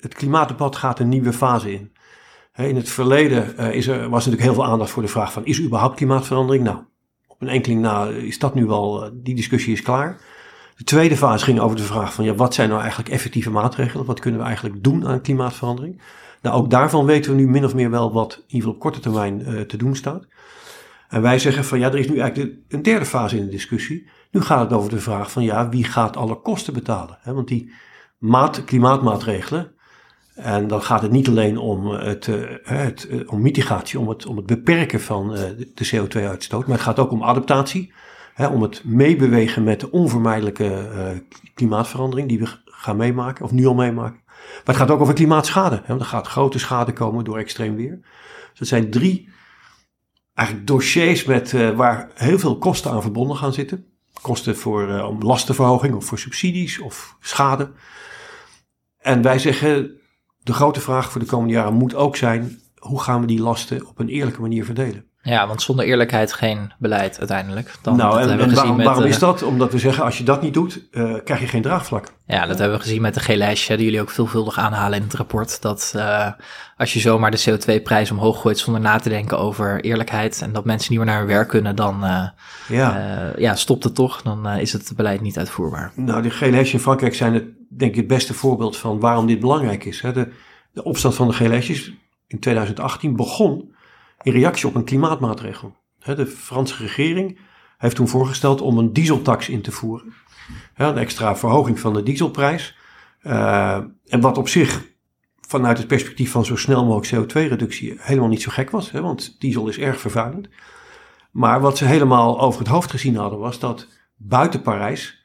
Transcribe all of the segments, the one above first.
Het klimaatdebat gaat een nieuwe fase in. In het verleden eh, is er, was natuurlijk heel veel aandacht voor de vraag van is er überhaupt klimaatverandering? Nou, op een enkeling na is dat nu wel, eh, die discussie is klaar. De tweede fase ging over de vraag van ja, wat zijn nou eigenlijk effectieve maatregelen? Wat kunnen we eigenlijk doen aan klimaatverandering? Nou, ook daarvan weten we nu min of meer wel wat in ieder geval op korte termijn uh, te doen staat. En wij zeggen van ja, er is nu eigenlijk een derde fase in de discussie. Nu gaat het over de vraag van ja, wie gaat alle kosten betalen? Want die maat, klimaatmaatregelen, en dan gaat het niet alleen om, het, eh, het, eh, om mitigatie, om het, om het beperken van de CO2-uitstoot, maar het gaat ook om adaptatie. om het meebewegen met de onvermijdelijke klimaatverandering die we gaan meemaken, of nu al meemaken. Maar het gaat ook over klimaatschade. Hè, er gaat grote schade komen door extreem weer. Dus dat zijn drie eigenlijk dossiers met, waar heel veel kosten aan verbonden gaan zitten. Kosten voor om lastenverhoging of voor subsidies of schade. En wij zeggen, de grote vraag voor de komende jaren moet ook zijn, hoe gaan we die lasten op een eerlijke manier verdelen? Ja, want zonder eerlijkheid geen beleid uiteindelijk. Dan, nou, en, en waarom, met, waarom, is dat? Omdat we zeggen, als je dat niet doet, uh, krijg je geen draagvlak. Ja, dat hebben we gezien met de G-lijstje, die jullie ook veelvuldig aanhalen in het rapport. Dat uh, als je zomaar de CO2-prijs omhoog gooit zonder na te denken over eerlijkheid en dat mensen niet meer naar hun werk kunnen, dan uh, ja. ja, stopt het toch. Dan is het beleid niet uitvoerbaar. Nou, de G-lijstjes in Frankrijk zijn het, denk ik, het beste voorbeeld van waarom dit belangrijk is. Hè. De, opstand van de G-lijstjes in 2018 begon in reactie op een klimaatmaatregel. De Franse regering heeft toen voorgesteld om een dieseltax in te voeren. Een extra verhoging van de dieselprijs. Uh, en wat op zich vanuit het perspectief van zo snel mogelijk CO2-reductie helemaal niet zo gek was, want diesel is erg vervuilend. Maar wat ze helemaal over het hoofd gezien hadden was dat buiten Parijs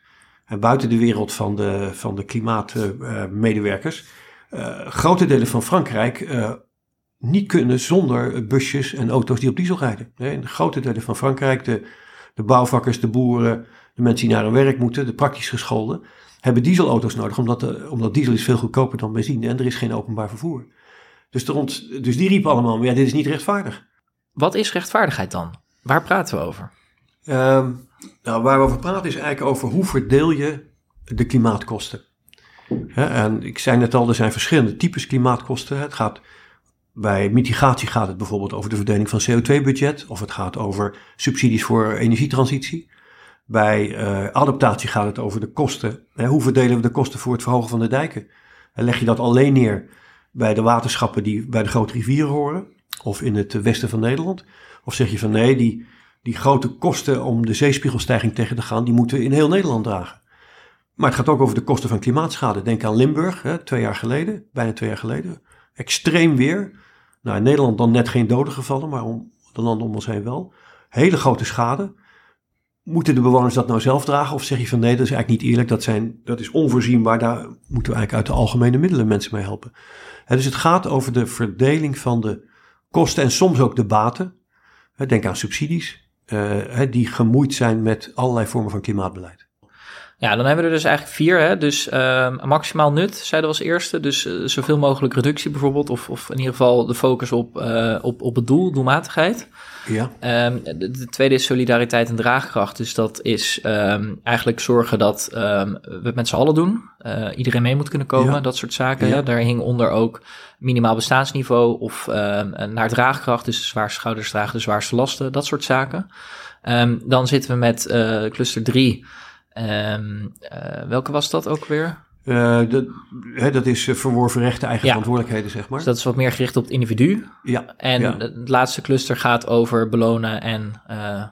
buiten de wereld van de, van de klimaatmedewerkers, uh, grote delen van Frankrijk uh, niet kunnen zonder busjes en auto's die op diesel rijden. In de grote delen van Frankrijk, de, de bouwvakkers, de boeren, de mensen die naar hun werk moeten, de praktisch gescholden, hebben dieselauto's nodig, omdat, de, omdat diesel is veel goedkoper dan benzine en er is geen openbaar vervoer. Dus, dus die riepen allemaal, maar ja, dit is niet rechtvaardig. Wat is rechtvaardigheid dan? Waar praten we over? Um, nou, waar we over praten is eigenlijk over hoe verdeel je de klimaatkosten. en ik zei net al, er zijn verschillende types klimaatkosten. Het gaat bij mitigatie gaat het bijvoorbeeld over de verdeling van CO2-budget of het gaat over subsidies voor energietransitie. Bij uh, adaptatie gaat het over de kosten. Hoe verdelen we de kosten voor het verhogen van de dijken? En leg je dat alleen neer bij de waterschappen die bij de grote rivieren horen of in het westen van Nederland? Of zeg je van nee, die, die grote kosten om de zeespiegelstijging tegen te gaan, die moeten we in heel Nederland dragen. Maar het gaat ook over de kosten van klimaatschade. Denk aan Limburg, hè, twee jaar geleden, bijna twee jaar geleden. Extreem weer. Nou, in Nederland dan net geen doden gevallen, maar om de landen om ons heen wel. Hele grote schade. Moeten de bewoners dat nou zelf dragen? Of zeg je van nee, dat is eigenlijk niet eerlijk, dat, zijn, dat is onvoorzienbaar, daar moeten we eigenlijk uit de algemene middelen mensen mee helpen. dus het gaat over de verdeling van de kosten en soms ook de baten. denk aan subsidies, die gemoeid zijn met allerlei vormen van klimaatbeleid. Ja, dan hebben we er dus eigenlijk vier. Hè? Dus uh, maximaal nut, zeiden we als eerste. Dus uh, zoveel mogelijk reductie bijvoorbeeld. Of, of in ieder geval de focus op, uh, op, op het doel, doelmatigheid. Ja. Um, de, de, tweede is solidariteit en draagkracht. Dus dat is um, eigenlijk zorgen dat um, we het met z'n allen doen. iedereen mee moet kunnen komen, ja. dat soort zaken. Ja. Daar hing onder ook minimaal bestaansniveau of naar draagkracht. Dus de zwaarste schouders dragen de zwaarste lasten, dat soort zaken. dan zitten we met cluster 3... Um, uh, welke was dat ook weer? Uh, dat, hè, dat is verworven rechten, eigen ja. verantwoordelijkheden, zeg maar. Dus dat is wat meer gericht op het individu. Ja. En ja. het laatste cluster gaat over belonen en uh,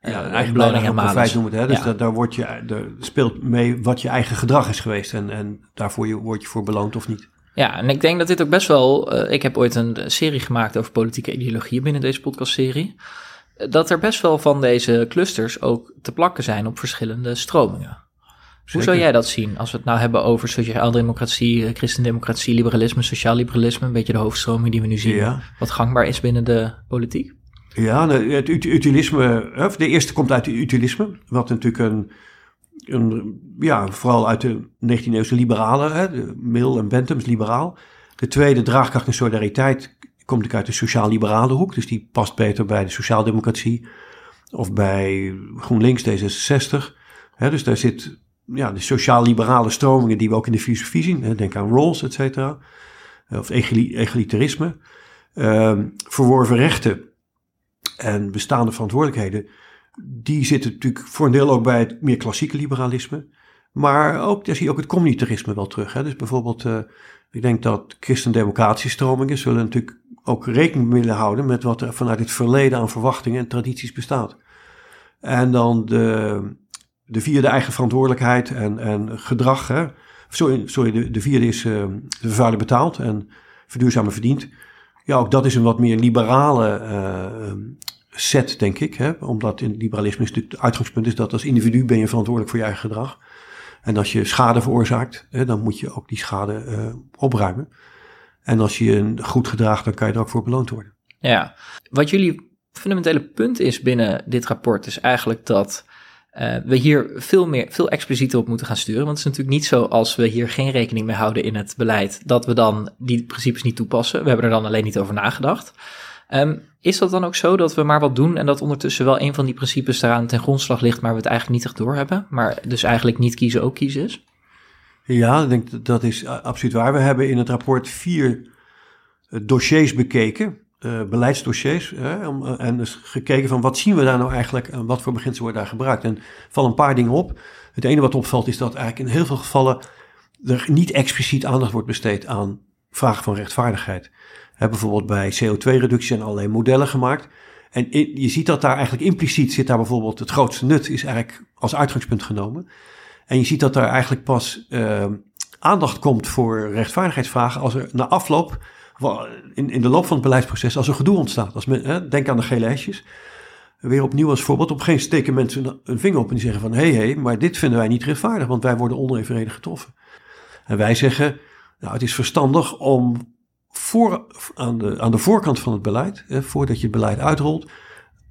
ja, eigen beloning en profijt noemen het. Hè? Dus ja. dat, daar wordt je, daar speelt mee wat je eigen gedrag is geweest. En, en daarvoor je, word je voor beloond of niet. Ja, en ik denk dat dit ook best wel... Uh, ik heb ooit een serie gemaakt over politieke ideologieën binnen deze podcastserie dat er best wel van deze clusters ook te plakken zijn op verschillende stromingen. Hoe zou jij dat zien als we het nou hebben over sociaal-democratie, eh, christendemocratie, liberalisme, sociaal-liberalisme, een beetje de hoofdstroming die we nu zien, wat gangbaar is binnen de politiek? Ja, het utilisme, de eerste komt uit het utilisme, wat natuurlijk een, een ja, vooral uit de 19e-eeuwse liberalen, hè, Mill en Bentham's liberaal. De tweede, draagkracht en solidariteit, komt ik uit de sociaal-liberale hoek, dus die past beter bij de sociaaldemocratie of bij GroenLinks D66. dus daar zit ja, de sociaal-liberale stromingen die we ook in de filosofie zien. Denk aan Rawls, et cetera. Of egalitarisme. Ehm, verworven rechten en bestaande verantwoordelijkheden. Die zitten natuurlijk voor een deel ook bij het meer klassieke liberalisme. Maar ook, daar zie je ook het communitarisme wel terug. Dus bijvoorbeeld, uh, ik denk dat christendemocratische stromingen zullen natuurlijk ook rekening willen houden met wat er vanuit het verleden aan verwachtingen en tradities bestaat. En dan de, de vierde eigen verantwoordelijkheid en, en gedrag. Hè. Sorry, sorry de, de vierde is uh, vervuiler betaald en verduurzamen verdient. Ja, ook dat is een wat meer liberale uh, set, denk ik. Hè? Omdat in liberalisme het uitgangspunt is dat als individu ben je verantwoordelijk voor je eigen gedrag. En als je schade veroorzaakt, hè, dan moet je ook die schade uh, opruimen. En als je een goed gedraagt, dan kan je er ook voor beloond worden. Ja, wat jullie fundamentele punt is binnen dit rapport is eigenlijk dat uh, we hier veel, meer, veel explicieter op moeten gaan sturen. Want het is natuurlijk niet zo als we hier geen rekening mee houden in het beleid, dat we dan die principes niet toepassen. We hebben er dan alleen niet over nagedacht. Um, is dat dan ook zo dat we maar wat doen en dat ondertussen wel een van die principes daaraan ten grondslag ligt, maar we het eigenlijk niet echt doorhebben? Maar dus eigenlijk niet kiezen ook kiezen is? Ja, ik denk dat is absoluut waar. We hebben in het rapport vier eh, dossiers bekeken uh, beleidsdossiers. Hè, om, en dus gekeken van wat zien we daar nou eigenlijk en wat voor beginselen worden daar gebruikt. En vallen een paar dingen op. Het ene wat opvalt is dat eigenlijk in heel veel gevallen er niet expliciet aandacht wordt besteed aan vragen van rechtvaardigheid. Bijvoorbeeld bij CO2-reductie zijn allerlei modellen gemaakt. En je ziet dat daar eigenlijk impliciet zit daar bijvoorbeeld het grootste nut is eigenlijk als uitgangspunt genomen. En je ziet dat daar eigenlijk pas uh, aandacht komt voor rechtvaardigheidsvragen als er na afloop in, in de loop van het beleidsproces, als er gedoe ontstaat. Als men, hè, denk aan de gele hesjes. Weer opnieuw als voorbeeld. Op een gegeven moment steken mensen een, vinger op en die zeggen van... hé, hey, hey, maar dit vinden wij niet rechtvaardig, want wij worden onevenredig getroffen. En wij zeggen, nou, het is verstandig om voor, aan, de, aan de voorkant van het beleid... Hè, voordat je het beleid uitrolt,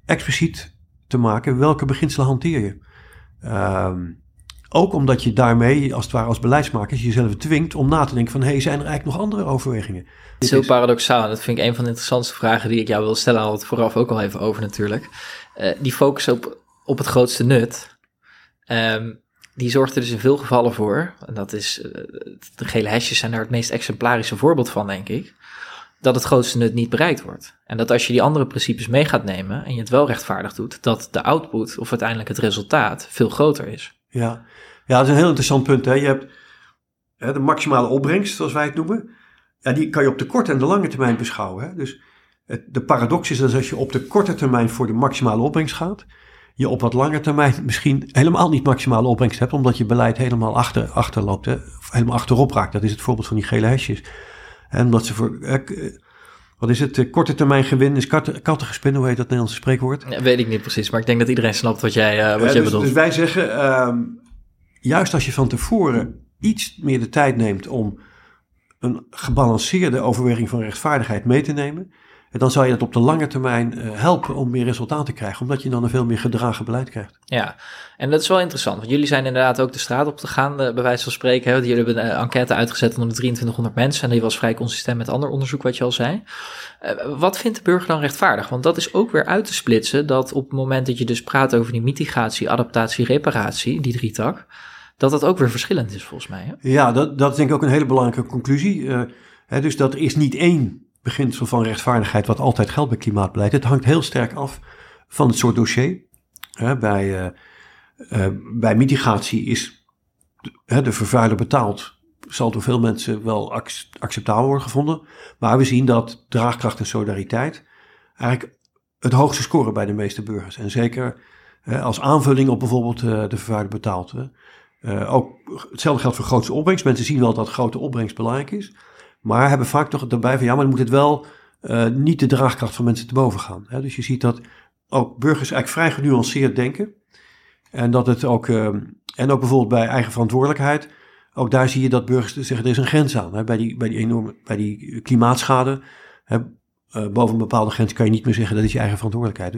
expliciet te maken welke beginselen hanteer je. Um, ook omdat je daarmee, als het ware als beleidsmakers, jezelf dwingt om na te denken van... hé, hey, zijn er eigenlijk nog andere overwegingen? Het is heel paradoxaal. Dat vind ik een van de interessantste vragen die ik jou wil stellen. Al het vooraf ook al even over natuurlijk. Uh, die focus op, op het grootste nut... Um, die zorgt er dus in veel gevallen voor, en dat is, uh, de gele hesjes zijn daar het meest exemplarische voorbeeld van, denk ik, dat het grootste nut niet bereikt wordt. En dat als je die andere principes mee gaat nemen en je het wel rechtvaardig doet, dat de output of uiteindelijk het resultaat veel groter is. Ja, ja dat is een heel interessant punt. Hè. Je hebt hè, de maximale opbrengst, zoals wij het noemen. Ja, die kan je op de korte en de lange termijn beschouwen. Hè. Dus het, de paradox is dat als je op de korte termijn voor de maximale opbrengst gaat, je op wat lange termijn misschien helemaal niet maximale opbrengst hebt, omdat je beleid helemaal achter, achterloopt, hè, helemaal achterop raakt. Dat is het voorbeeld van die gele hesjes. En omdat ze voor, wat is het, korte termijn gewin is katten, kattengespin, hoe heet dat Nederlandse spreekwoord? Ja, weet ik niet precies, maar ik denk dat iedereen snapt wat jij, uh, wat jij dus, bedoelt. Dus wij zeggen, um, juist als je van tevoren iets meer de tijd neemt om een gebalanceerde overweging van rechtvaardigheid mee te nemen, dan zal je dat op de lange termijn uh, helpen om meer resultaat te krijgen, omdat je dan een veel meer gedragen beleid krijgt. Ja, en dat is wel interessant, want jullie zijn inderdaad ook de straat op te gaan, uh, bij wijze van spreken. Hè? Jullie hebben een enquête uitgezet onder de 2300 mensen en die was vrij consistent met ander onderzoek wat je al zei. wat vindt de burger dan rechtvaardig? Want dat is ook weer uit te splitsen dat op het moment dat je dus praat over die mitigatie, adaptatie, reparatie, die drietak, dat dat ook weer verschillend is volgens mij. Hè? Ja, dat, dat is denk ik ook een hele belangrijke conclusie. Hè, dus dat is niet één beginsel van rechtvaardigheid wat altijd geldt bij klimaatbeleid. Het hangt heel sterk af van het soort dossier. bij, uh, uh, bij mitigatie is de, vervuiler betaald. Zal door veel mensen wel acceptabel worden gevonden. Maar we zien dat draagkracht en solidariteit eigenlijk het hoogste scoren bij de meeste burgers. En zeker als aanvulling op bijvoorbeeld uh, de vervuiler betaald. ook hetzelfde geldt voor grootste opbrengst. Mensen zien wel dat grote opbrengst belangrijk is. Maar hebben vaak toch erbij van ja, maar dan moet het wel uh, niet de draagkracht van mensen te boven gaan. Hè? Dus je ziet dat ook burgers eigenlijk vrij genuanceerd denken. En dat het ook, ehm, en ook bijvoorbeeld bij eigen verantwoordelijkheid, ook daar zie je dat burgers zeggen, er is een grens aan. Hè, bij, die, bij die enorme, bij die klimaatschade, hè, uh, boven een bepaalde grens kan je niet meer zeggen dat is je eigen verantwoordelijkheid.